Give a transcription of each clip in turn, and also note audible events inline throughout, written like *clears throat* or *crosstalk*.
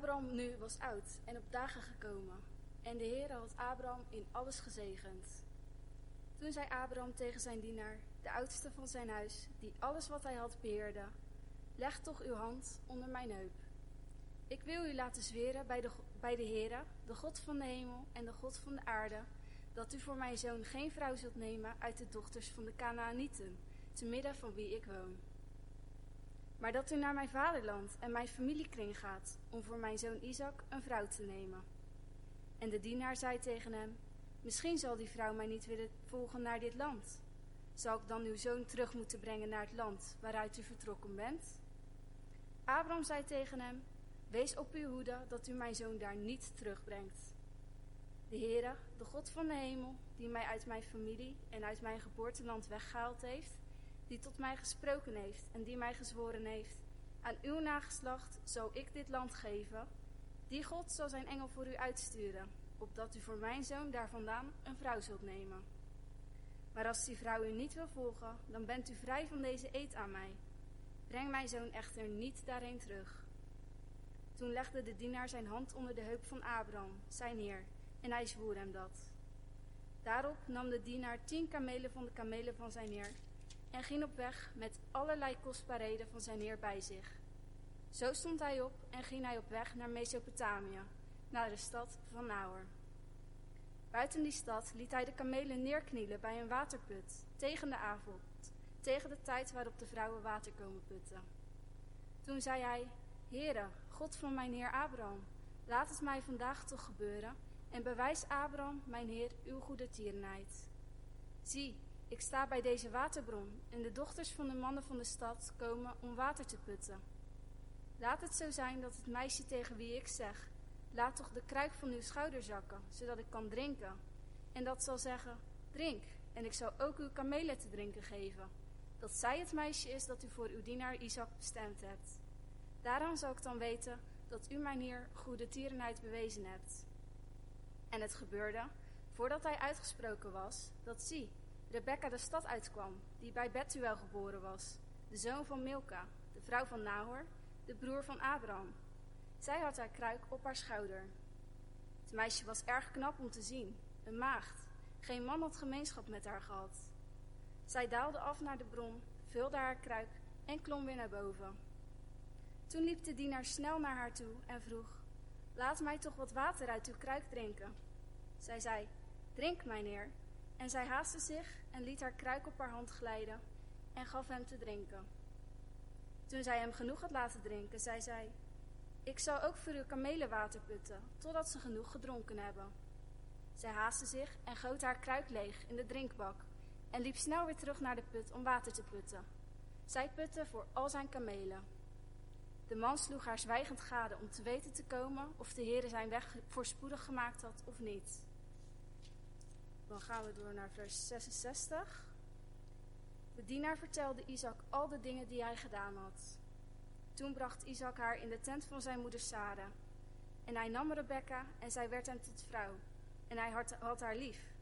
Abraham nu was oud en op dagen gekomen, en de Heer had Abraham in alles gezegend. Toen zei Abraham tegen zijn dienaar, de oudste van zijn huis, die alles wat hij had beheerde, leg toch uw hand onder mijn heup. Ik wil u laten zweren bij de, bij de Heere, de God van de hemel en de God van de aarde, dat u voor mijn zoon geen vrouw zult nemen uit de dochters van de Canaanieten, te midden van wie ik woon. Maar dat u naar mijn vaderland en mijn familiekring gaat, om voor mijn zoon Isaac een vrouw te nemen. En de dienaar zei tegen hem, misschien zal die vrouw mij niet willen volgen naar dit land. Zal ik dan uw zoon terug moeten brengen naar het land waaruit u vertrokken bent? Abraham zei tegen hem, wees op uw hoede dat u mijn zoon daar niet terugbrengt. De Heere, de God van de hemel, die mij uit mijn familie en uit mijn geboorteland weggehaald heeft, die tot mij gesproken heeft en die mij gezworen heeft, aan uw nageslacht zal ik dit land geven, die God zal zijn engel voor u uitsturen, opdat u voor mijn zoon daar vandaan een vrouw zult nemen. Maar als die vrouw u niet wil volgen, dan bent u vrij van deze eed aan mij. Breng mijn zoon echter niet daarheen terug. Toen legde de dienaar zijn hand onder de heup van Abraham, zijn heer, en hij zwoer hem dat. Daarop nam de dienaar tien kamelen van de kamelen van zijn heer en ging op weg met allerlei kostbaarheden van zijn heer bij zich. Zo stond hij op en ging hij op weg naar Mesopotamië, naar de stad van Naor. Buiten die stad liet hij de kamelen neerknielen bij een waterput, tegen de avond, tegen de tijd waarop de vrouwen water komen putten. Toen zei hij, Heere, God van mijn heer Abraham, laat het mij vandaag toch gebeuren en bewijs Abraham, mijn heer, uw goede tierenheid. Zie, ik sta bij deze waterbron en de dochters van de mannen van de stad komen om water te putten. Laat het zo zijn dat het meisje tegen wie ik zeg, laat toch de kruik van uw schouder zakken, zodat ik kan drinken. En dat zal zeggen, drink, en ik zal ook uw kamelen te drinken geven. Dat zij het meisje is dat u voor uw dienaar Isaac bestemd hebt. Daaraan zal ik dan weten dat u mijn heer goede tierenheid bewezen hebt. En het gebeurde, voordat hij uitgesproken was, dat zie, Rebecca de stad uitkwam, die bij Bethuel geboren was, de zoon van Milka, de vrouw van Nahor, de broer van Abraham. Zij had haar kruik op haar schouder. Het meisje was erg knap om te zien, een maagd. Geen man had gemeenschap met haar gehad. Zij daalde af naar de bron, vulde haar kruik en klom weer naar boven. Toen liep de dienaar snel naar haar toe en vroeg, laat mij toch wat water uit uw kruik drinken. Zij zei, drink, mijn heer. En zij haastte zich en liet haar kruik op haar hand glijden en gaf hem te drinken. Toen zij hem genoeg had laten drinken, zei zij, ik zal ook voor uw kamelen water putten, totdat ze genoeg gedronken hebben. Zij haastte zich en goot haar kruik leeg in de drinkbak en liep snel weer terug naar de put om water te putten. Zij putte voor al zijn kamelen. De man sloeg haar zwijgend gade om te weten te komen of de Heere zijn weg voorspoedig gemaakt had of niet. Dan gaan we door naar vers 66. De dienaar vertelde Isaac al de dingen die hij gedaan had. Toen bracht Isaac haar in de tent van zijn moeder Sarah. En hij nam Rebecca en zij werd hem tot vrouw. En hij had, had haar lief.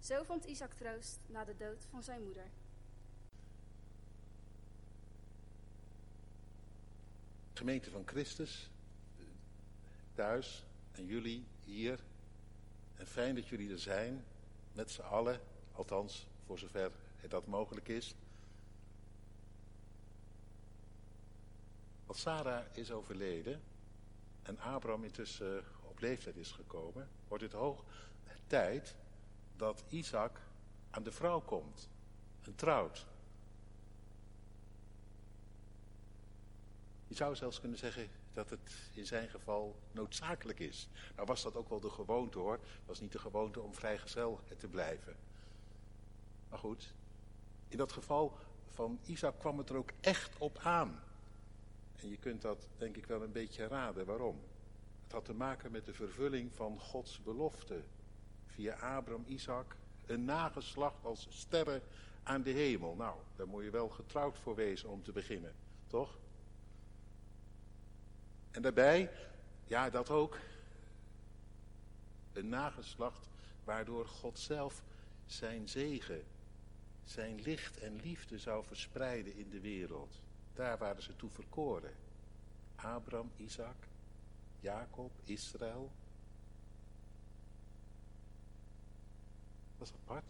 Zo vond Isaac troost na de dood van zijn moeder. Gemeente van Christus, thuis en jullie hier. En fijn dat jullie er zijn, met z'n allen, althans voor zover dat mogelijk is. Als Sarah is overleden en Abraham intussen op leeftijd is gekomen, wordt het hoog tijd dat Isaac aan de vrouw komt en trouwt. Je zou zelfs kunnen zeggen dat het in zijn geval noodzakelijk is. Nou was dat ook wel de gewoonte hoor. Het was niet de gewoonte om vrijgezel te blijven. Maar goed, in dat geval van Isaac kwam het er ook echt op aan. En je kunt dat denk ik wel een beetje raden. Waarom? Het had te maken met de vervulling van Gods belofte. Via Abraham, Isaac, een nageslacht als sterren aan de hemel. Nou, daar moet je wel getrouwd voor wezen om te beginnen, toch? En daarbij, ja dat ook, een nageslacht waardoor God zelf zijn zegen, zijn licht en liefde zou verspreiden in de wereld. Daar waren ze toe verkoren. Abraham, Isaac, Jacob, Israël. Dat is apart.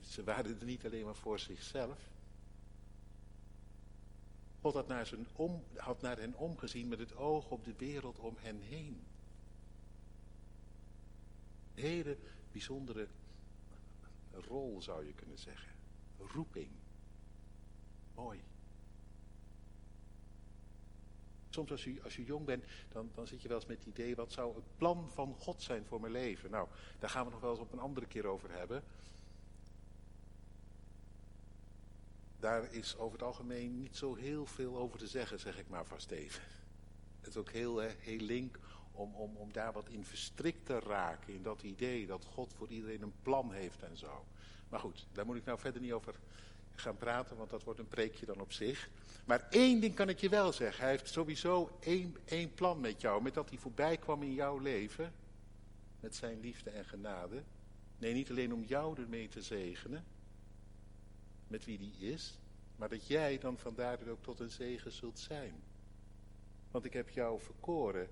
Ze waren er niet alleen maar voor zichzelf. God had naar, zijn om, had naar hen omgezien met het oog op de wereld om hen heen. Een hele bijzondere rol zou je kunnen zeggen. Roeping. Mooi. Soms als je, als je jong bent, dan, dan zit je wel eens met het idee, wat zou het plan van God zijn voor mijn leven? Nou, daar gaan we nog wel eens op een andere keer over hebben. Daar is over het algemeen niet zo heel veel over te zeggen, zeg ik maar vast even. Het is ook heel, heel link om, om, om daar wat in verstrikt te raken, in dat idee dat God voor iedereen een plan heeft en zo. Maar goed, daar moet ik nou verder niet over gaan praten, want dat wordt een preekje dan op zich. Maar één ding kan ik je wel zeggen. Hij heeft sowieso één, één plan met jou. Met dat hij voorbij kwam in jouw leven. Met zijn liefde en genade. Nee, niet alleen om jou ermee te zegenen. Met wie die is. Maar dat jij dan vandaar ook tot een zegen zult zijn. Want ik heb jou verkoren,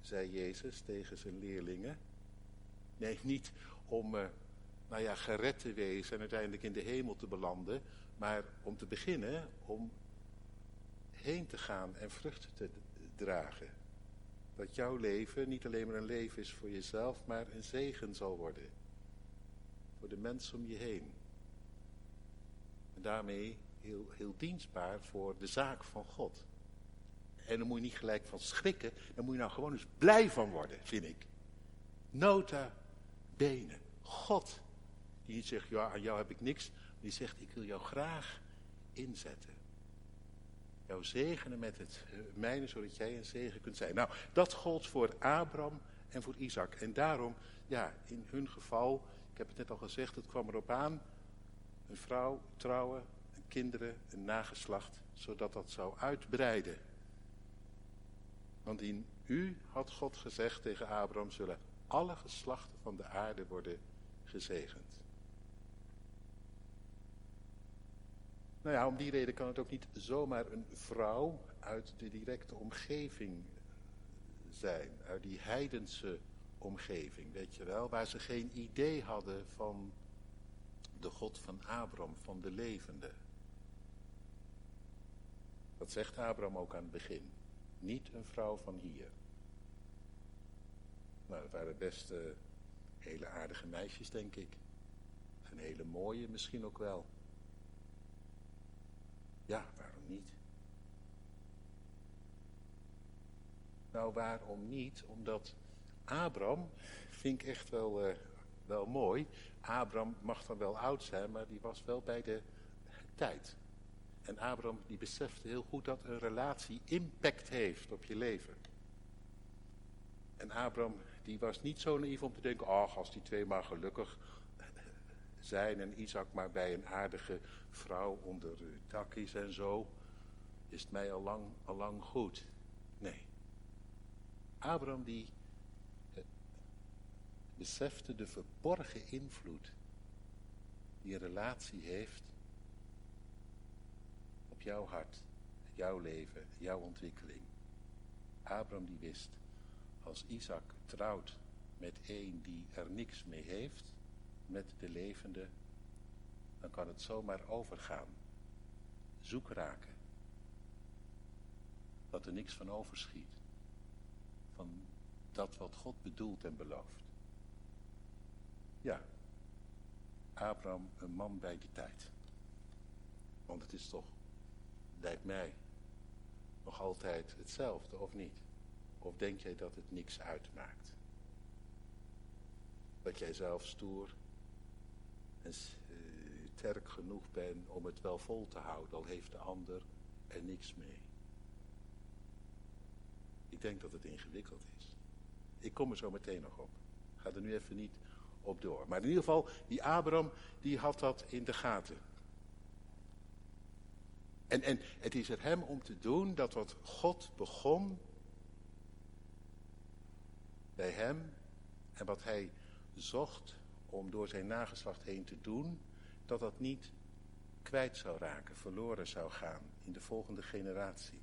zei Jezus tegen zijn leerlingen. Nee, niet om... Uh, nou ja, gered te wezen en uiteindelijk in de hemel te belanden. Maar om te beginnen, om heen te gaan en vruchten te dragen. Dat jouw leven niet alleen maar een leven is voor jezelf, maar een zegen zal worden. Voor de mensen om je heen. En daarmee heel, heel dienstbaar voor de zaak van God. En dan moet je niet gelijk van schrikken, dan moet je nou gewoon eens blij van worden, vind ik. Nota bene. God die niet zegt, ja, aan jou heb ik niks. Die zegt, ik wil jou graag inzetten. Jou zegenen met het mijne, zodat jij een zegen kunt zijn. Nou, dat gold voor Abraham en voor Isaac. En daarom, ja, in hun geval, ik heb het net al gezegd, het kwam erop aan. Een vrouw, trouwen, een kinderen, een nageslacht, zodat dat zou uitbreiden. Want in u had God gezegd tegen Abraham, zullen alle geslachten van de aarde worden gezegend. Nou ja, om die reden kan het ook niet zomaar een vrouw uit de directe omgeving zijn. Uit die heidense omgeving, weet je wel. Waar ze geen idee hadden van de God van Abraham, van de levende. Dat zegt Abraham ook aan het begin. Niet een vrouw van hier. Nou, dat waren best uh, hele aardige meisjes, denk ik. En hele mooie misschien ook wel. Ja, waarom niet? Nou, waarom niet? Omdat Abraham, vind ik echt wel, uh, wel mooi. Abraham mag dan wel oud zijn, maar die was wel bij de tijd. En Abraham die besefte heel goed dat een relatie impact heeft op je leven. En Abraham die was niet zo naïef om te denken, ach als die twee maar gelukkig *laughs* zijn en Isaac maar bij een aardige vrouw onder takkies en zo, is het mij al lang, al lang goed. Nee. Abraham die besefte de verborgen invloed die een relatie heeft op jouw hart, jouw leven, jouw ontwikkeling. Abraham die wist, als Isaac trouwt met een die er niks mee heeft, met de levende, dan kan het zomaar overgaan. Zoek raken. Dat er niks van overschiet. Van dat wat God bedoelt en belooft. Ja, Abraham een man bij die tijd. Want het is toch, lijkt mij, nog altijd hetzelfde, of niet? Of denk jij dat het niks uitmaakt? Dat jij zelf stoer en sterk genoeg ben om het wel vol te houden, al heeft de ander er niks mee. Ik denk dat het ingewikkeld is. Ik kom er zo meteen nog op. ga er nu even niet op door. Maar in ieder geval, die Abraham, die had dat in de gaten. En, en het is er hem om te doen dat wat God begon bij hem en wat hij zocht om door zijn nageslacht heen te doen, dat dat niet kwijt zou raken, verloren zou gaan in de volgende generatie.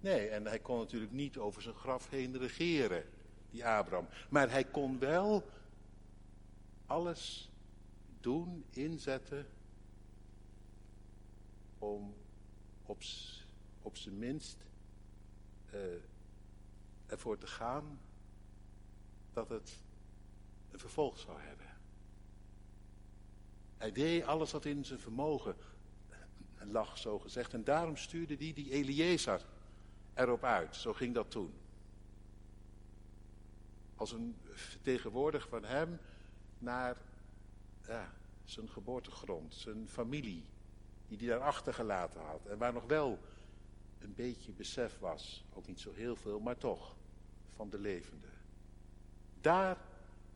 Nee, en hij kon natuurlijk niet over zijn graf heen regeren, die Abraham. Maar hij kon wel alles doen, inzetten om op, op zijn minst uh, ervoor te gaan dat het een vervolg zou hebben. Hij deed alles wat in zijn vermogen lag, zo gezegd. En daarom stuurde hij die Eliezer erop uit. Zo ging dat toen. Als een vertegenwoordiger van hem naar zijn geboortegrond, zijn familie, die hij daar achtergelaten had. En waar nog wel een beetje besef was, ook niet zo heel veel, maar toch, van de levende. Daar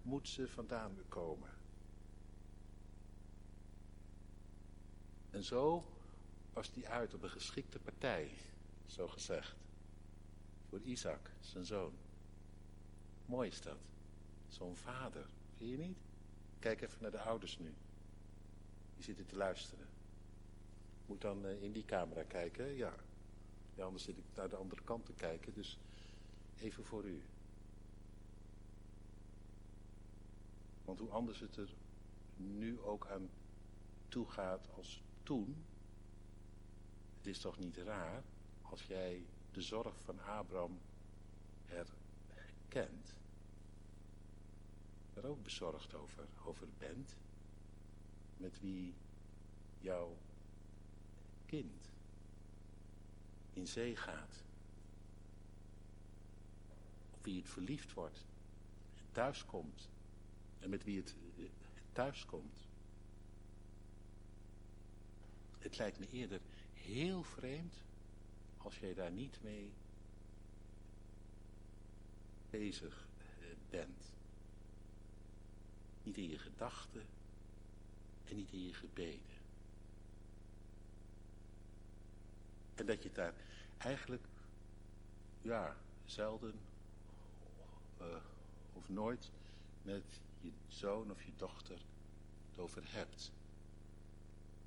moet ze vandaan komen. En zo was hij uit op een geschikte partij, zo gezegd. Voor Isaac, zijn zoon. Mooi is dat. Zo'n vader, vind je niet? Kijk even naar de ouders nu. Die zitten te luisteren. Moet dan uh, in die camera kijken, ja. ja. Anders zit ik naar de andere kant te kijken, dus even voor u. Want hoe anders het er nu ook aan toe gaat als toen, het is toch niet raar als jij de zorg van Abraham herkent, er ook bezorgd over, over bent, met wie jouw kind in zee gaat, op wie het verliefd wordt, thuiskomt en met wie het eh, thuiskomt. Het lijkt me eerder heel vreemd als jij daar niet mee bezig eh, bent. Niet in je gedachten en niet in je gebeden. En dat je daar eigenlijk, ja, zelden uh, of nooit met je zoon of je dochter het over hebt.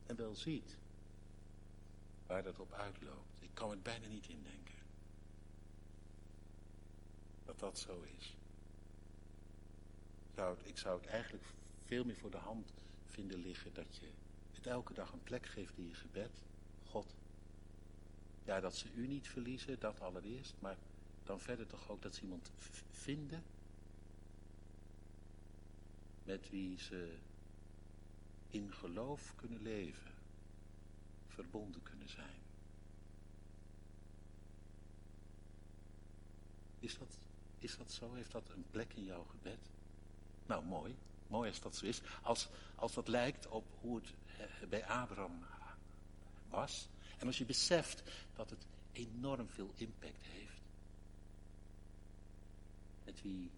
En wel ziet waar dat op uitloopt. Ik kan het bijna niet indenken. Dat dat zo is. Ik zou het eigenlijk veel meer voor de hand vinden liggen dat je het elke dag een plek geeft in je gebed. God. Ja, dat ze u niet verliezen, dat allereerst. Maar dan verder toch ook dat ze iemand vinden met wie ze in geloof kunnen leven verbonden kunnen zijn. Is dat, is dat zo? Heeft dat een plek in jouw gebed? Nou, mooi. Mooi als dat zo is. Als, als dat lijkt op hoe het eh, bij Abraham was. En als je beseft dat het enorm veel impact heeft. Met wie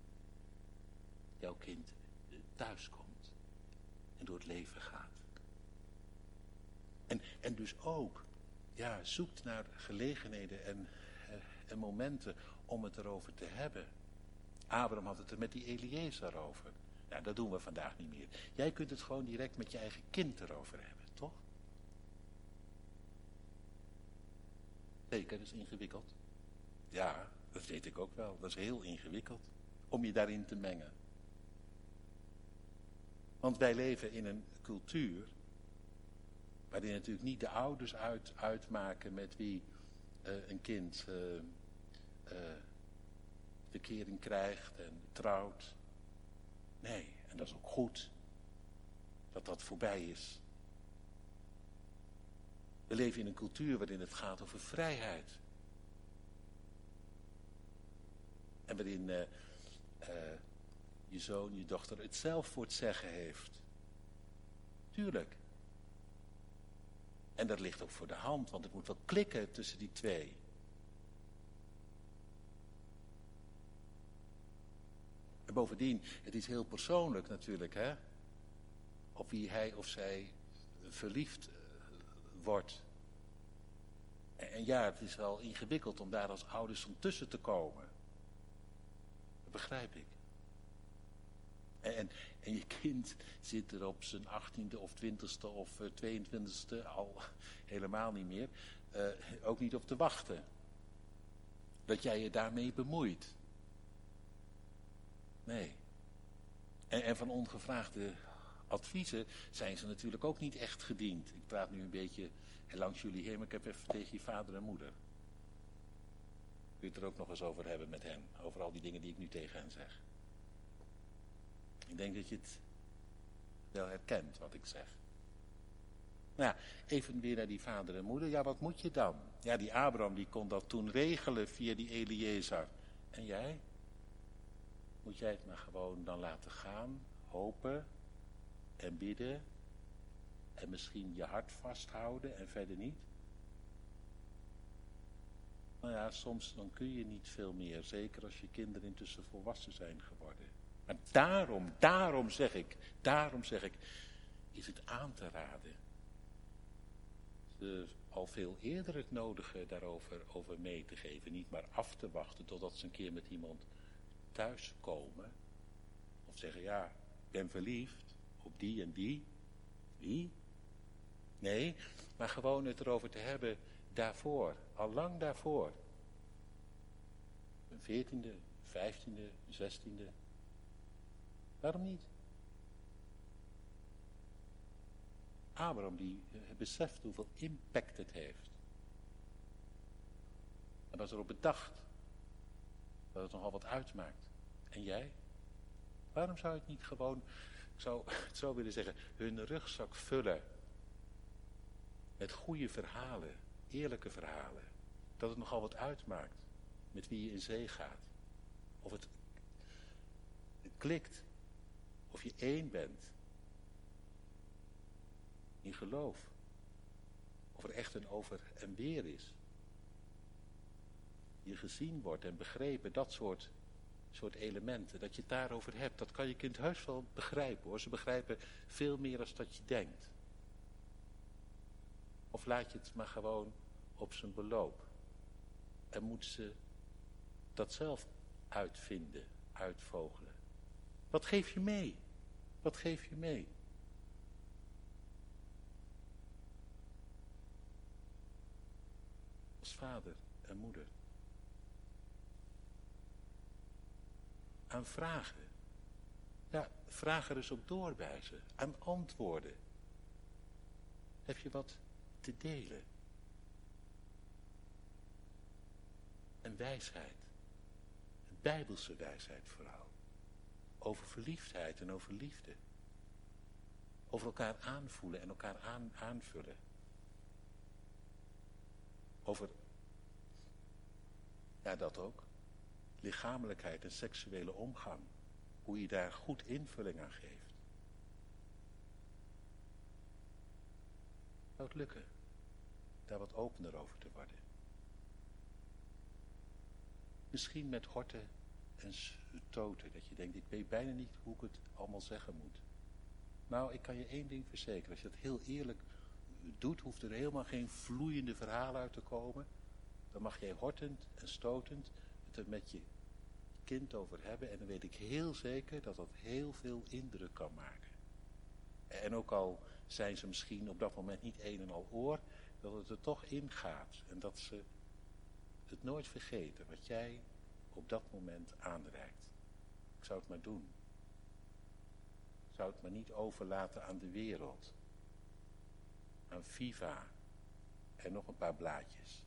jouw kind thuis komt. En door het leven gaat. En, en dus ook ja, zoekt naar gelegenheden en, eh, en momenten om het erover te hebben. Abraham had het er met die Eliezer over. Nou, dat doen we vandaag niet meer. Jij kunt het gewoon direct met je eigen kind erover hebben, toch? Zeker, dat is ingewikkeld. Ja, dat weet ik ook wel. Dat is heel ingewikkeld om je daarin te mengen. Want wij leven in een cultuur waarin natuurlijk niet de ouders uit, uitmaken met wie uh, een kind uh, uh, verkering krijgt en trouwt. Nee, en dat is ook goed dat dat voorbij is. We leven in een cultuur waarin het gaat over vrijheid. En waarin je zoon, je dochter het zelf voor het zeggen heeft. Tuurlijk. En dat ligt ook voor de hand, want het moet wel klikken tussen die twee. En bovendien, het is heel persoonlijk natuurlijk, hè. Op wie hij of zij verliefd eh, wordt. En ja, het is wel ingewikkeld om daar als ouders om tussen te komen. Dat begrijp ik. En, en je kind zit er op zijn achttiende of twintigste of eh, tweeëntwintigste al *laughs* helemaal niet meer. Uh, ook niet op te wachten. dat jij je daarmee bemoeit. Nee. En, en van ongevraagde adviezen zijn ze natuurlijk ook niet echt gediend. Ik praat nu een beetje langs jullie heen, maar ik heb even tegen je vader en moeder. Kun je het er ook nog eens over hebben met hen? Over al die dingen die ik nu tegen hen zeg. Ik denk dat je het wel herkent wat ik zeg. Nou ja, even weer naar die vader en moeder. Ja, wat moet je dan? Ja, die Abraham die kon dat toen regelen via die Eliezer. En jij? Moet jij het maar gewoon dan laten gaan, hopen en bidden en misschien je hart vasthouden en verder niet? Nou ja, soms dan kun je niet veel meer, zeker als je kinderen intussen volwassen zijn geworden. Maar daarom, daarom zeg ik, daarom zeg ik, is het aan te raden. Ze al veel eerder het nodige daarover over mee te geven. Niet maar af te wachten totdat ze een keer met iemand thuiskomen. Of zeggen, ja, ik ben verliefd op die en die. Wie? Nee, maar gewoon het erover te hebben daarvoor, al lang daarvoor. Een veertiende, vijftiende, zestiende. Waarom niet? Abraham die eh, beseft hoeveel impact het heeft. En was erop bedacht dat het nogal wat uitmaakt. En jij? Waarom zou het niet gewoon, ik zou *laughs* het zo willen zeggen, hun rugzak vullen met goede verhalen, eerlijke verhalen. Dat het nogal wat uitmaakt met wie je in zee gaat. Of het, het klikt. Of je één bent. In geloof. Of er echt een over en weer is. Je gezien wordt en begrepen, dat soort, soort elementen. Dat je het daarover hebt, dat kan je kind heus wel begrijpen hoor. Ze begrijpen veel meer dan dat je denkt. Of laat je het maar gewoon op zijn beloop. En moet ze dat zelf uitvinden, uitvogelen. Wat geef je mee? Wat geef je mee? Als vader en moeder. Aan vragen. Ja, vraag er eens op door ze. Aan antwoorden. Heb je wat te delen. En wijsheid. Een bijbelse wijsheid vooral. Over verliefdheid en over liefde. Over elkaar aanvoelen en elkaar aan, aanvullen. Over, ja dat ook, lichamelijkheid en seksuele omgang. Hoe je daar goed invulling aan geeft. Zou het lukken? daar wat opener over te worden. Misschien met horten en stoten, dat je denkt, ik weet bijna niet hoe ik het allemaal zeggen moet. Nou, ik kan je één ding verzekeren, als je dat heel eerlijk doet, hoeft er helemaal geen vloeiende verhalen uit te komen. Dan mag jij hortend en stotend het met je kind over hebben en dan weet ik heel zeker dat dat heel veel indruk kan maken. En ook al zijn ze misschien op dat moment niet een en al oor, dat het er toch in gaat. En dat ze het nooit vergeten wat jij op dat moment aanreikt. Ik zou het maar doen. Ik zou het maar niet overlaten aan de wereld. Aan Viva. En nog een paar blaadjes.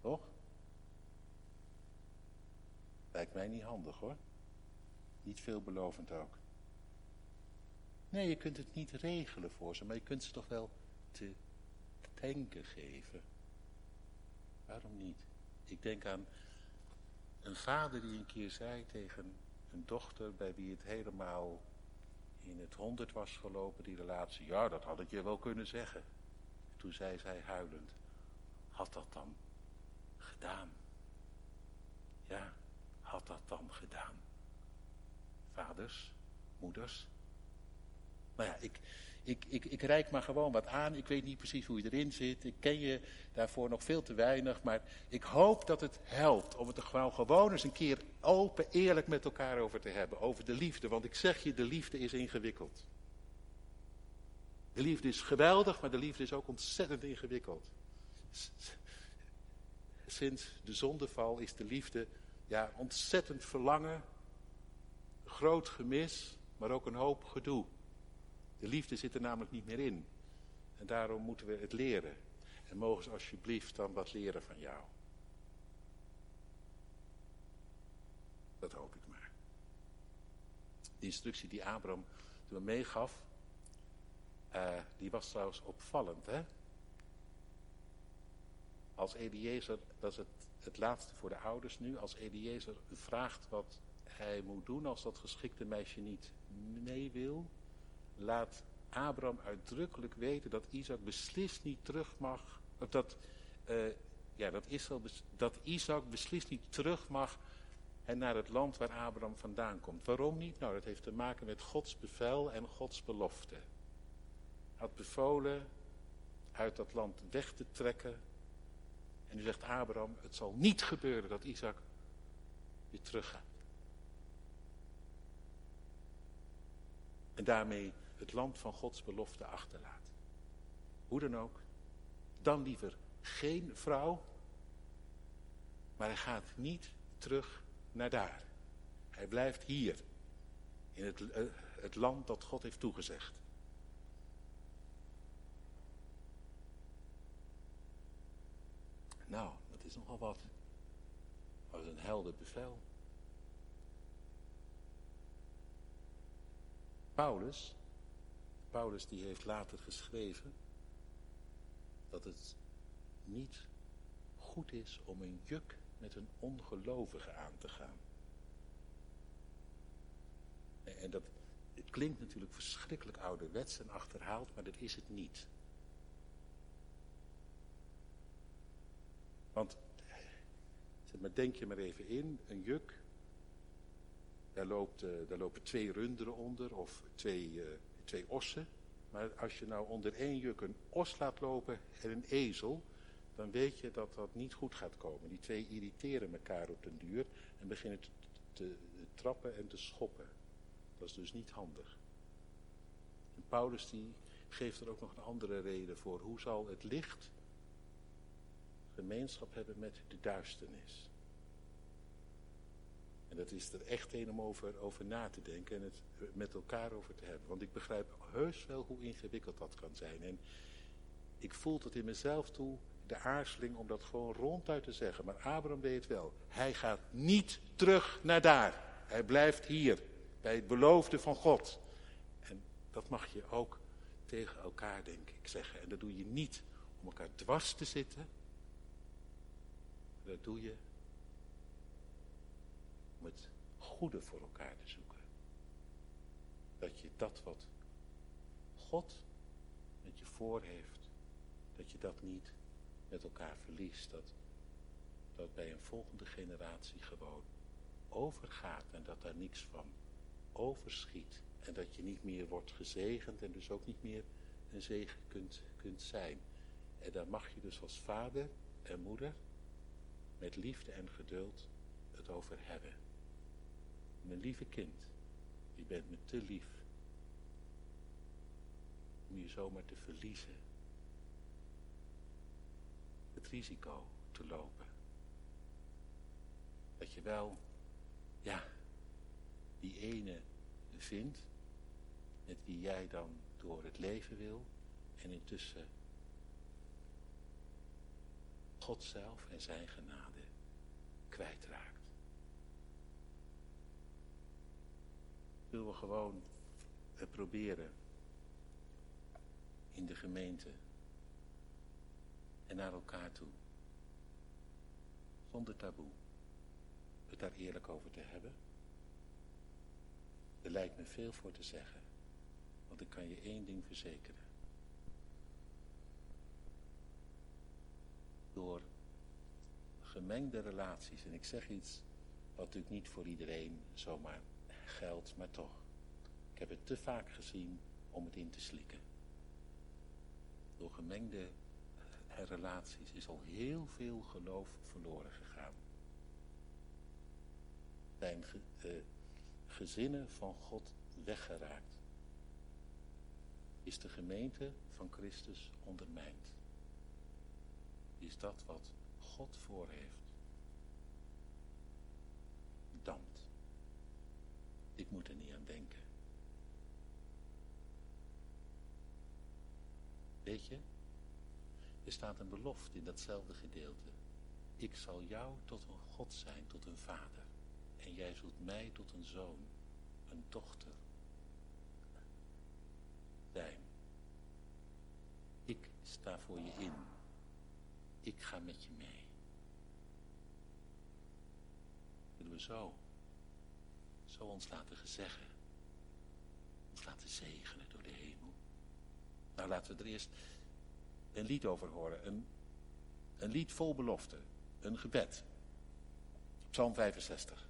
Toch? Lijkt mij niet handig hoor. Niet veelbelovend ook. Nee, je kunt het niet regelen voor ze, maar je kunt ze toch wel te denken geven. Waarom niet? Ik denk aan een vader die een keer zei tegen een dochter bij wie het helemaal in het honderd was gelopen, die relatie. Ja, dat had ik je wel kunnen zeggen. Toen zei zij huilend, had dat dan gedaan? Ja, had dat dan gedaan? Vaders, moeders. Nou ja, ik, ik, ik, ik reik maar gewoon wat aan. Ik weet niet precies hoe je erin zit. Ik ken je daarvoor nog veel te weinig. Maar ik hoop dat het helpt om het er gewoon, gewoon eens een keer open, eerlijk met elkaar over te hebben. Over de liefde. Want ik zeg je, de liefde is ingewikkeld. De liefde is geweldig, maar de liefde is ook ontzettend ingewikkeld. sinds de zondeval is de liefde ja, ontzettend verlangen, groot gemis, maar ook een hoop gedoe. De liefde zit er namelijk niet meer in. En daarom moeten we het leren. En mogen ze alsjeblieft dan wat leren van jou. Dat hoop ik maar. De instructie die Abraham toen meegaf, uh, die was trouwens opvallend. Hè? Als Eliezer, dat is het, het laatste voor de ouders nu, als Eliezer vraagt wat hij moet doen als dat geschikte meisje niet mee wil, laat Abraham uitdrukkelijk weten dat Isaac beslist niet terug mag, dat, uh, ja, dat, Israël, dat Isaac beslist niet terug mag en naar het land waar Abraham vandaan komt. Waarom niet? Nou, dat heeft te maken met Gods bevel en Gods belofte. Hij had bevolen uit dat land weg te trekken. En nu zegt Abraham, het zal niet gebeuren dat Isaac weer teruggaat. En daarmee het land van Gods belofte achterlaat. Hoe dan ook, dan liever geen vrouw, maar hij gaat niet terug naar daar. Hij blijft hier, in het, uh, het land dat God heeft toegezegd. Nou, dat is nogal wat. Dat is een helder bevel. Paulus, Paulus die heeft later geschreven dat het niet goed is om een juk met een ongelovige aan te gaan. En dat klinkt natuurlijk verschrikkelijk ouderwets en achterhaald, maar dat is het niet. Want, zeg maar, denk je maar even in, een juk, daar, loopt, daar lopen twee runderen onder of twee, uh, twee ossen. Maar als je nou onder één juk een os laat lopen en een ezel, dan weet je dat dat niet goed gaat komen. Die twee irriteren elkaar op den duur en beginnen te, te, trappen en te schoppen. Dat is dus niet handig. En Paulus die geeft er ook nog een andere reden voor. Hoe zal het licht gemeenschap hebben met de duisternis? En dat is er echt een om over, over na te denken en het met elkaar over te hebben. Want ik begrijp heus wel hoe ingewikkeld dat kan zijn. En ik voel tot in mezelf toe de aarzeling om dat gewoon ronduit te zeggen. Maar Abraham weet wel. Hij gaat niet terug naar daar. Hij blijft hier, bij het beloofde van God. En dat mag je ook tegen elkaar, denk ik, zeggen. En dat doe je niet om elkaar dwars te zitten. Dat doe je om het goede voor elkaar te zoeken. Dat je dat wat God met je voor heeft, dat je dat niet met elkaar verliest. Dat, dat bij een volgende generatie gewoon overgaat en dat daar niks van overschiet. En dat je niet meer wordt gezegend en dus ook niet meer een zegen kunt, kunt zijn. En daar mag je dus als vader en moeder met liefde en geduld het over hebben. Mijn lieve kind, je bent me te lief om je zomaar te verliezen het risico te lopen. Dat je wel, ja, die ene vindt met wie jij dan door het leven wil en intussen God zelf en zijn genade kwijtraakt. Willen we gewoon het proberen in de gemeente en naar elkaar toe. Zonder taboe. Het daar eerlijk over te hebben. Er lijkt me veel voor te zeggen. Want ik kan je één ding verzekeren. Door gemengde relaties, en ik zeg iets wat natuurlijk niet voor iedereen zomaar geldt, maar toch. Ik heb het te vaak gezien om het in te slikken. Door gemengde relaties is al heel veel geloof verloren gegaan. Zijn ge, uh, gezinnen van God weggeraakt. Is de gemeente van Christus ondermijnd. Is dat wat God voor heeft. Dampt. Ik moet er niet aan denken. Weet je, er staat een belofte in datzelfde gedeelte. Ik zal jou tot een God zijn, tot een vader. En jij zult mij tot een zoon, een dochter zijn. Ik sta voor je in. Ik ga met je mee. Willen we zo, zo ons laten gezeggen. Ons laten zegenen door de hemel. Nou, laten we er eerst een lied over horen. Een, een lied vol belofte. Een gebed. Psalm 65.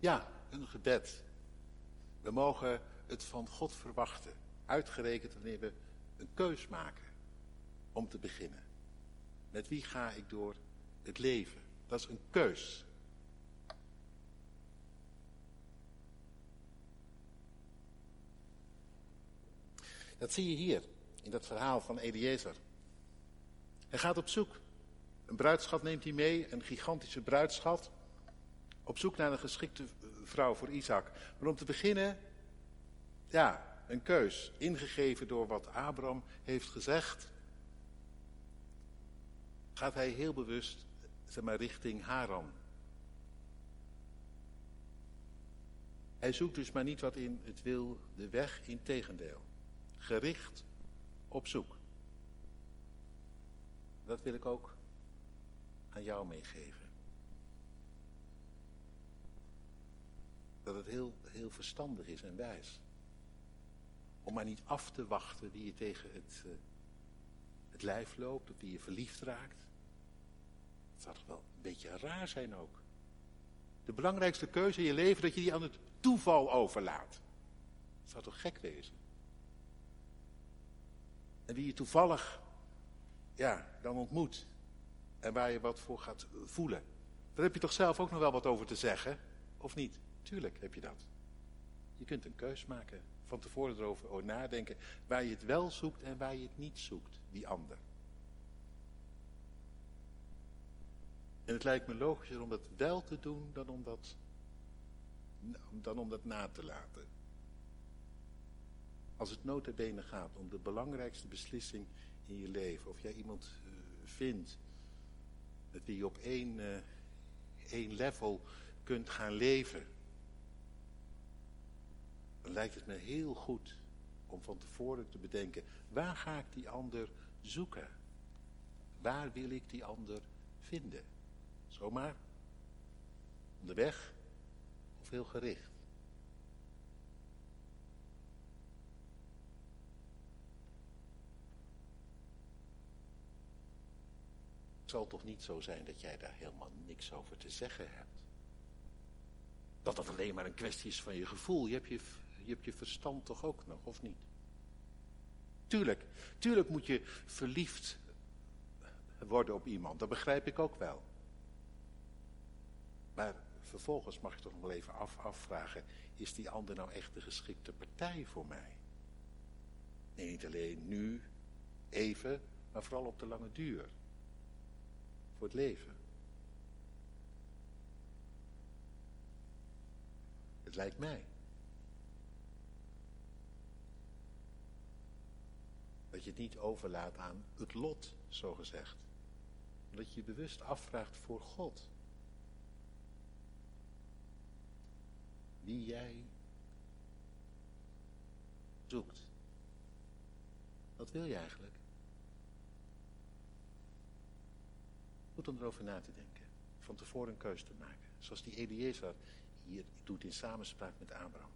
Ja, een gebed. We mogen het van God verwachten. Uitgerekend wanneer we een keus maken om te beginnen. Met wie ga ik door het leven? Dat is een keus. Dat zie je hier, in dat verhaal van Eliezer. Hij gaat op zoek. Een bruidschat neemt hij mee, een gigantische bruidschat. Op zoek naar een geschikte vrouw voor Isaac. Maar om te beginnen, ja, een keus. Ingegeven door wat Abraham heeft gezegd. Gaat hij heel bewust, zeg maar, richting Haran. Hij zoekt dus maar niet wat in het wil, de weg, in tegendeel. Gericht op zoek. Dat wil ik ook aan jou meegeven. Dat het heel, heel verstandig is en wijs. Om maar niet af te wachten wie je tegen het, uh, het lijf loopt, of wie je verliefd raakt. Het zou toch wel een beetje raar zijn ook. De belangrijkste keuze in je leven, dat je die aan het toeval overlaat. Dat zou toch gek wezen? En wie je toevallig, ja, dan ontmoet. En waar je wat voor gaat voelen. Daar heb je toch zelf ook nog wel wat over te zeggen, of niet? Tuurlijk heb je dat. Je kunt een keus maken. Van tevoren erover nadenken. Waar je het wel zoekt en waar je het niet zoekt. Die ander. En het lijkt me logischer om dat wel te doen dan om dat, dan om dat na te laten. Als het notabene gaat om de belangrijkste beslissing in je leven. Of jij iemand uh, vindt met wie je op één, uh, één level kunt gaan leven lijkt het me heel goed om van tevoren te bedenken, waar ga ik die ander zoeken? Waar wil ik die ander vinden? Zomaar Onderweg of heel gericht? Het zal toch niet zo zijn dat jij daar helemaal niks over te zeggen hebt? Dat dat alleen maar een kwestie is van je gevoel. Je hebt je, je, hebt je verstand toch ook nog, of niet? Tuurlijk, tuurlijk moet je verliefd worden op iemand. Dat begrijp ik ook wel. Maar vervolgens mag je toch nog wel even af, afvragen... is die ander nou echt de geschikte partij voor mij? Niet alleen nu, even, maar vooral op de lange duur. Voor het leven. Het lijkt mij. Dat je het niet overlaat aan het lot, zo gezegd. Dat je je bewust afvraagt voor God. Wie jij zoekt. Wat wil je eigenlijk? Goed om erover na te denken. Van tevoren een keuze te maken. Zoals die Eliezer hier doet in samenspraak met Abraham.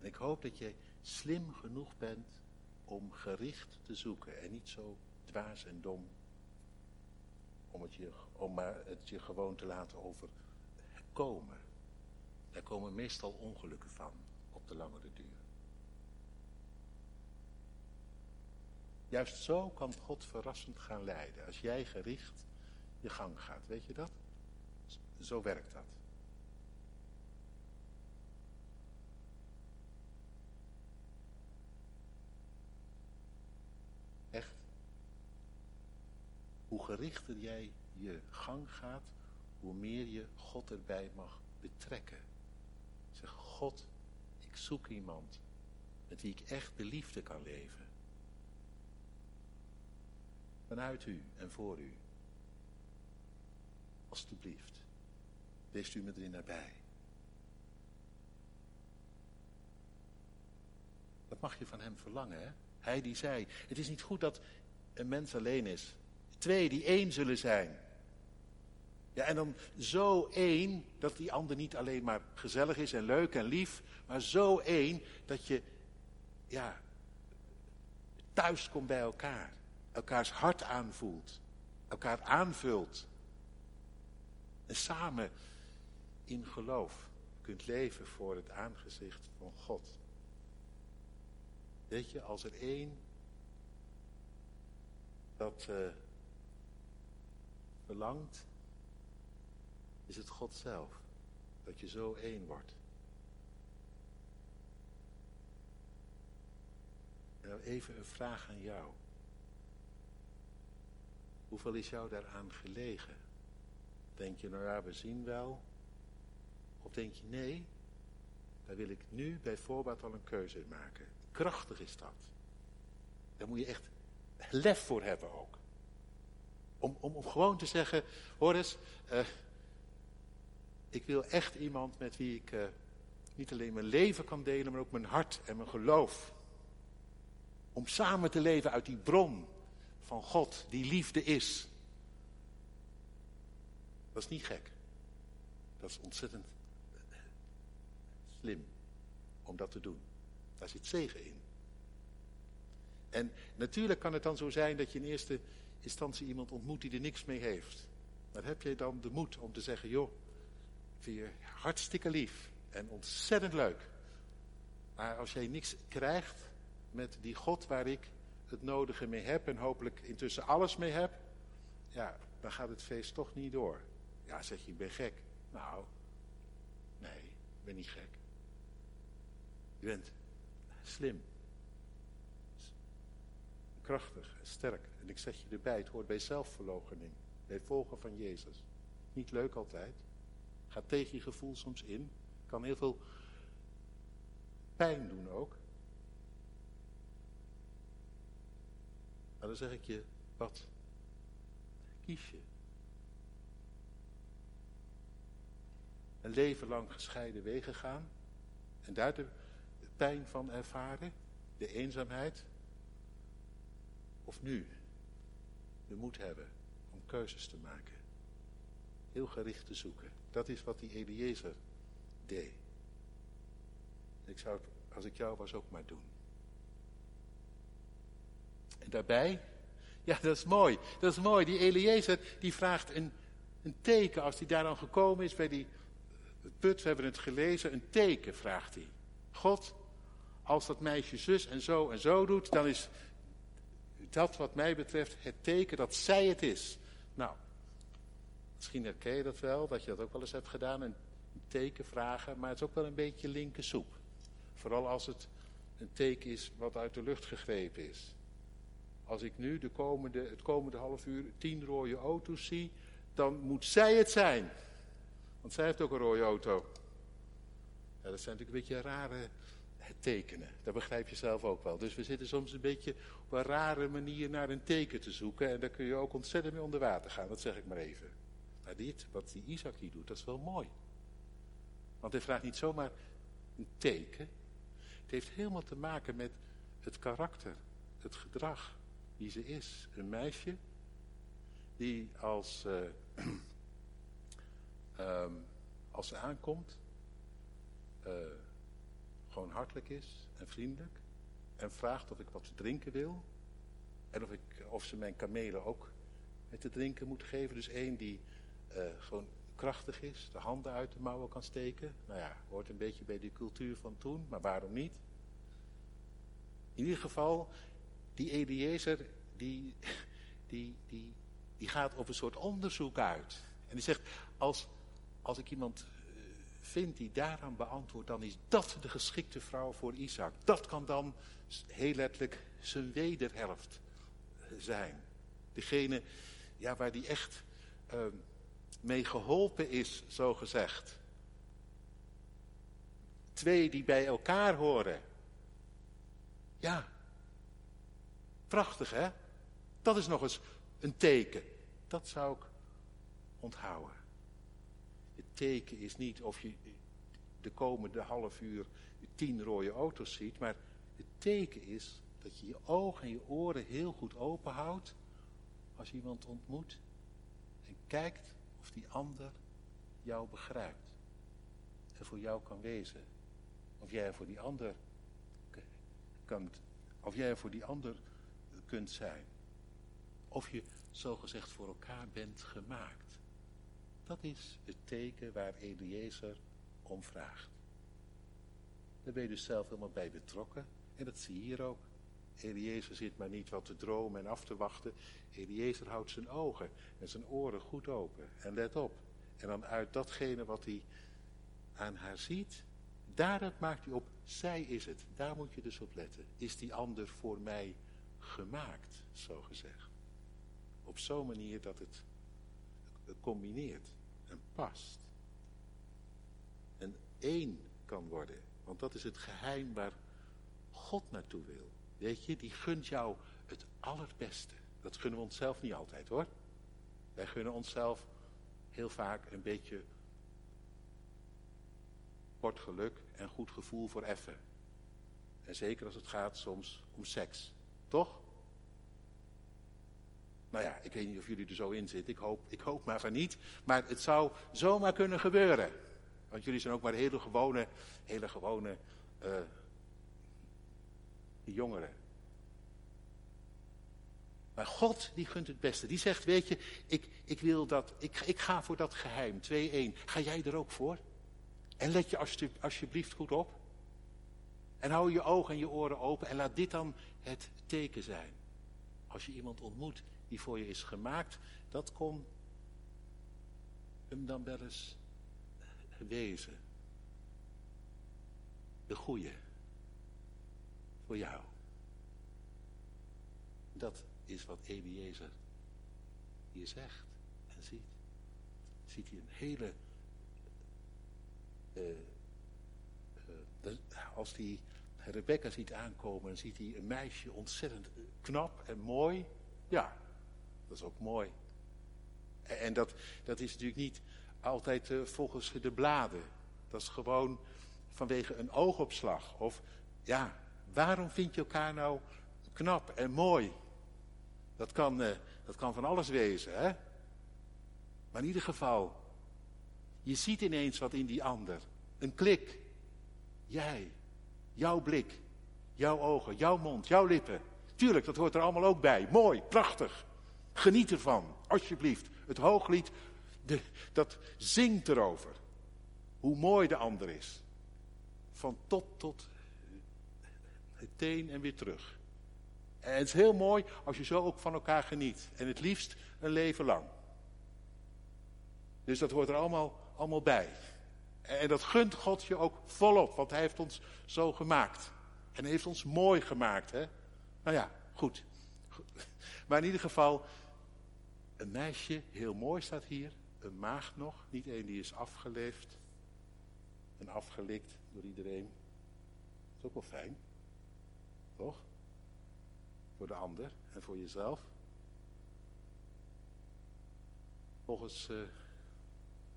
En ik hoop dat je slim genoeg bent om gericht te zoeken en niet zo dwaas en dom om, het je, om maar het je gewoon te laten overkomen. Daar komen meestal ongelukken van op de langere duur. Juist zo kan God verrassend gaan leiden. Als jij gericht je gang gaat. Weet je dat? Zo werkt dat. Echt. Hoe gerichter jij je gang gaat, hoe meer je God erbij mag betrekken. Zeg, God, ik zoek iemand met wie ik echt de liefde kan leven. Vanuit u en voor u. Alsjeblieft. Wees u me erin nabij. Dat mag je van hem verlangen, hè? Hij die zei, het is niet goed dat een mens alleen is. Twee die één zullen zijn. Ja, en dan zo één, dat die ander niet alleen maar gezellig is en leuk en lief, maar zo één dat je, ja, thuis komt bij elkaar. Elkaars hart aanvoelt. Elkaar aanvult. En samen in geloof kunt leven voor het aangezicht van God. Weet je, als er één dat uh, verlangt, is het God zelf. Dat je zo één wordt. En nou even een vraag aan jou. Hoeveel is jou daaraan gelegen? Denk je, nou ja, we zien wel. Of denk je, nee, daar wil ik nu bij voorbaat al een keuze in maken. Krachtig is dat. Daar moet je echt lef voor hebben ook. Om, om, gewoon te zeggen, hoor eens, uh, ik wil echt iemand met wie ik uh, niet alleen mijn leven kan delen, maar ook mijn hart en mijn geloof. Om samen te leven uit die bron van God, die liefde is. Dat is niet gek. Dat is ontzettend slim om dat te doen. Daar zit zegen in. En natuurlijk kan het dan zo zijn dat je in eerste instantie iemand ontmoet die er niks mee heeft. Maar heb je dan de moed om te zeggen, joh, ik vind je hartstikke lief en ontzettend leuk. Maar als jij niks krijgt met die God waar ik het nodige mee heb en hopelijk intussen alles mee heb, ja, dan gaat het feest toch niet door. Ja, zeg je, ik ben gek. Nou, nee, ik ben niet gek. Je bent slim. Krachtig en sterk. En ik zeg je erbij, het hoort bij zelfverloochening. Bij volgen van Jezus. Niet leuk altijd. Gaat tegen je gevoel soms in. Kan heel veel pijn doen ook. Maar dan zeg ik je, wat kies je? Een leven lang gescheiden wegen gaan en daar de pijn van ervaren, de eenzaamheid, of nu de moed hebben om keuzes te maken. heel gericht te zoeken. Dat is wat die Eliezer deed. Ik zou het, als ik jou was, ook maar doen. En daarbij, ja dat is mooi, dat is mooi. Die Eliezer die vraagt een, een teken als hij daar dan gekomen is bij die put, we hebben het gelezen, een teken vraagt hij. God, als dat meisje zus en zo en zo doet, dan is dat wat mij betreft het teken dat zij het is. Nou, misschien herken je dat wel, dat je dat ook wel eens hebt gedaan, een teken vragen, maar het is ook wel een beetje linker soep. Vooral als het een teken is wat uit de lucht gegrepen is. Als ik nu de komende, het komende half uur tien rode auto's zie, dan moet zij het zijn. Want zij heeft ook een rode auto. Ja, dat zijn natuurlijk een beetje rare tekenen. Dat begrijp je zelf ook wel. Dus we zitten soms een beetje op een rare manier naar een teken te zoeken. En daar kun je ook ontzettend mee onder water gaan. Dat zeg ik maar even. Maar dit, wat die Isaac hier doet, dat is wel mooi. Want hij vraagt niet zomaar een teken. Het heeft helemaal te maken met het karakter, het gedrag, wie ze is. Een meisje die als, uh, um, *clears throat* als ze aankomt, uh, gewoon hartelijk is en vriendelijk. En vraagt of ik wat te drinken wil. En of, ik, of ze mijn kamelen ook te drinken moet geven. Dus één die uh, gewoon krachtig is, de handen uit de mouwen kan steken. Nou ja, hoort een beetje bij de cultuur van toen, maar waarom niet? In ieder geval, die Eliezer, die, die, die, die gaat op een soort onderzoek uit. En die zegt, als, als ik iemand uh, vind die daaraan beantwoordt, dan is dat de geschikte vrouw voor Isaac. Dat kan dan heel letterlijk zijn wederhelft zijn. Degene ja, waar die echt uh, mee geholpen is, zo gezegd. Twee die bij elkaar horen. Ja, prachtig hè? Dat is nog eens een teken. Dat zou ik onthouden. Teken is niet of je de komende half uur tien rode auto's ziet, maar het teken is dat je je ogen en je oren heel goed open houdt als je iemand ontmoet en kijkt of die ander jou begrijpt en voor jou kan wezen. Of jij voor die ander kan, of jij voor die ander kunt zijn. Of je zogezegd voor elkaar bent gemaakt. Dat is het teken waar Eliezer om vraagt. Daar ben je dus zelf helemaal bij betrokken. En dat zie je hier ook. Eliezer zit maar niet wat te dromen en af te wachten. Eliezer houdt zijn ogen en zijn oren goed open. En let op. En dan uit datgene wat hij aan haar ziet, daar maakt hij op. Zij is het. Daar moet je dus op letten. Is die ander voor mij gemaakt, zo gezegd. Op zo'n manier dat het combineert En één kan worden. Want dat is het geheim waar God naartoe wil. Weet je, die gunt jou het allerbeste. Dat gunnen we onszelf niet altijd hoor. Wij gunnen onszelf heel vaak een beetje kort geluk en goed gevoel voor effen. En zeker als het gaat soms om seks. Toch? Nou ja, ik weet niet of jullie er zo in zitten. Ik hoop, ik hoop maar van niet. Maar het zou zomaar kunnen gebeuren. Want jullie zijn ook maar hele gewone, hele gewone uh, jongeren. Maar God, die gunt het beste. Die zegt, weet je, ik, ik wil dat, ik, ik ga voor dat geheim, 2-1. Ga jij er ook voor? En let je alsjeblieft goed op. En hou je ogen en je oren open en laat dit dan het teken zijn. Als je iemand ontmoet die voor je is gemaakt, dat kon hem dan wel eens wezen. De goeie. Voor jou. Dat is wat Eliezer hier zegt en ziet. Ziet hij een hele... Uh, uh, als hij Rebecca ziet aankomen, ziet hij een meisje ontzettend knap en mooi. Ja, dat is ook mooi. En, dat, dat is natuurlijk niet altijd uh, volgens de bladen. Dat is gewoon vanwege een oogopslag. Of ja, waarom vind je elkaar nou knap en mooi? Dat kan, uh, dat kan van alles wezen, hè? Maar in ieder geval, Je ziet ineens wat in die ander. Een klik. Jij. Jouw blik. Jouw ogen. Jouw mond. Jouw lippen. Tuurlijk, dat hoort er allemaal ook bij. Mooi. Prachtig. Geniet ervan. Alsjeblieft. Het hooglied, de, dat zingt erover. Hoe mooi de ander is. Van tot tot het teen en weer terug. En het is heel mooi als je zo ook van elkaar geniet. En het liefst een leven lang. Dus dat hoort er allemaal, allemaal bij. En dat gunt God je ook volop, want hij heeft ons zo gemaakt. En hij heeft ons mooi gemaakt. Hè? Nou ja, goed. Maar in ieder geval, een meisje, heel mooi staat hier. Een maagd nog, niet één die is afgeleefd. En afgelikt door iedereen. Dat is ook wel fijn. Toch? Voor de ander en voor jezelf. Volgens, uh,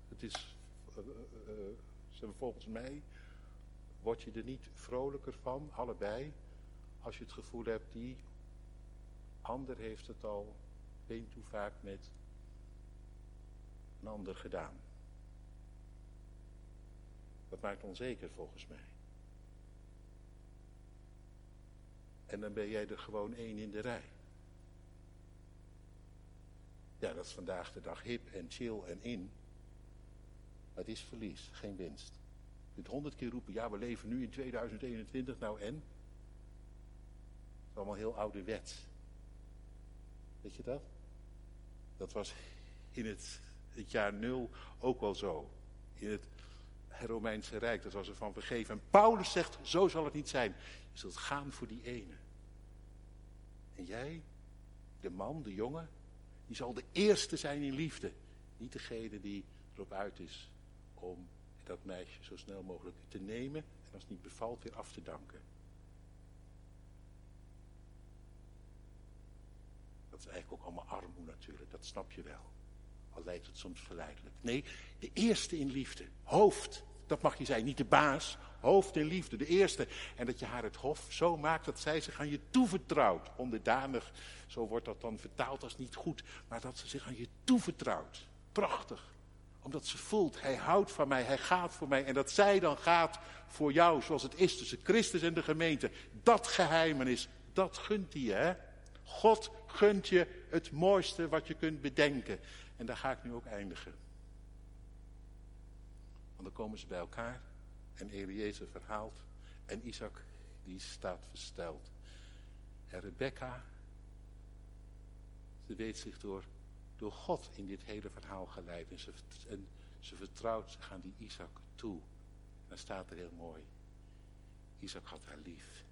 het is, uh, uh, volgens mij, word je er niet vrolijker van, allebei, als je het gevoel hebt, die ander heeft het al been toe vaak met een ander gedaan. Dat maakt onzeker volgens mij. En dan ben jij er gewoon één in de rij. Ja, dat is vandaag de dag hip en chill en in. Maar het is verlies, geen winst. Je kunt honderd keer roepen, ja we leven nu in 2021, nou en? Het is allemaal heel ouderwets. Weet je dat? Dat was in het, het jaar nul ook wel zo. In het Romeinse Rijk, dat was er van vergeven. En Paulus zegt, zo zal het niet zijn. Je zult gaan voor die ene. En jij, de man, de jongen, die zal de eerste zijn in liefde. Niet degene die erop uit is om dat meisje zo snel mogelijk te nemen en als het niet bevalt weer af te danken. Dat is eigenlijk ook allemaal armoede natuurlijk, dat snap je wel. Al lijkt het soms verleidelijk. Nee, de eerste in liefde, hoofd, dat mag je zijn. Niet de baas, hoofd in liefde, de eerste. En dat je haar het hof zo maakt dat zij zich aan je toevertrouwt. Onderdanig, zo wordt dat dan vertaald als niet goed. Maar dat ze zich aan je toevertrouwt. Prachtig. Omdat ze voelt, hij houdt van mij, hij gaat voor mij. En dat zij dan gaat voor jou, zoals het is tussen Christus en de gemeente. Dat geheimenis, dat gunt hij hè. God gunt je het mooiste wat je kunt bedenken. En daar ga ik nu ook eindigen. Want dan komen ze bij elkaar en Eliezer verhaalt en Isaac die staat versteld. En Rebecca, ze weet zich door, door God in dit hele verhaal geleid en ze, en ze vertrouwt aan die Isaac toe. En dan staat er heel mooi, Isaac had haar lief.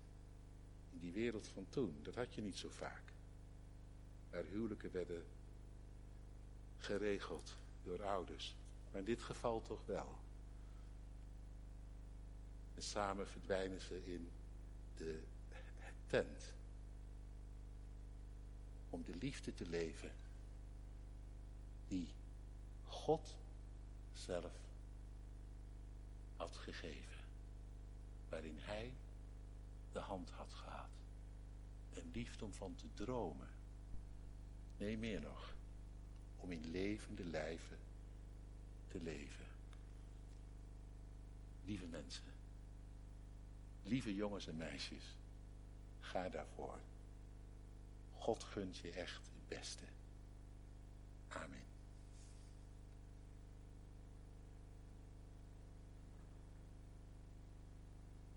In die wereld van toen, dat had je niet zo vaak. Waar huwelijken werden geregeld door ouders. Maar in dit geval toch wel. En samen verdwijnen ze in de tent. Om de liefde te leven die God zelf had gegeven. Waarin hij de hand had gehad. Een liefde om van te dromen. Nee, meer nog. Om in levende lijven te leven. Lieve mensen. Lieve jongens en meisjes, ga daarvoor. God gunt je echt het beste. Amen.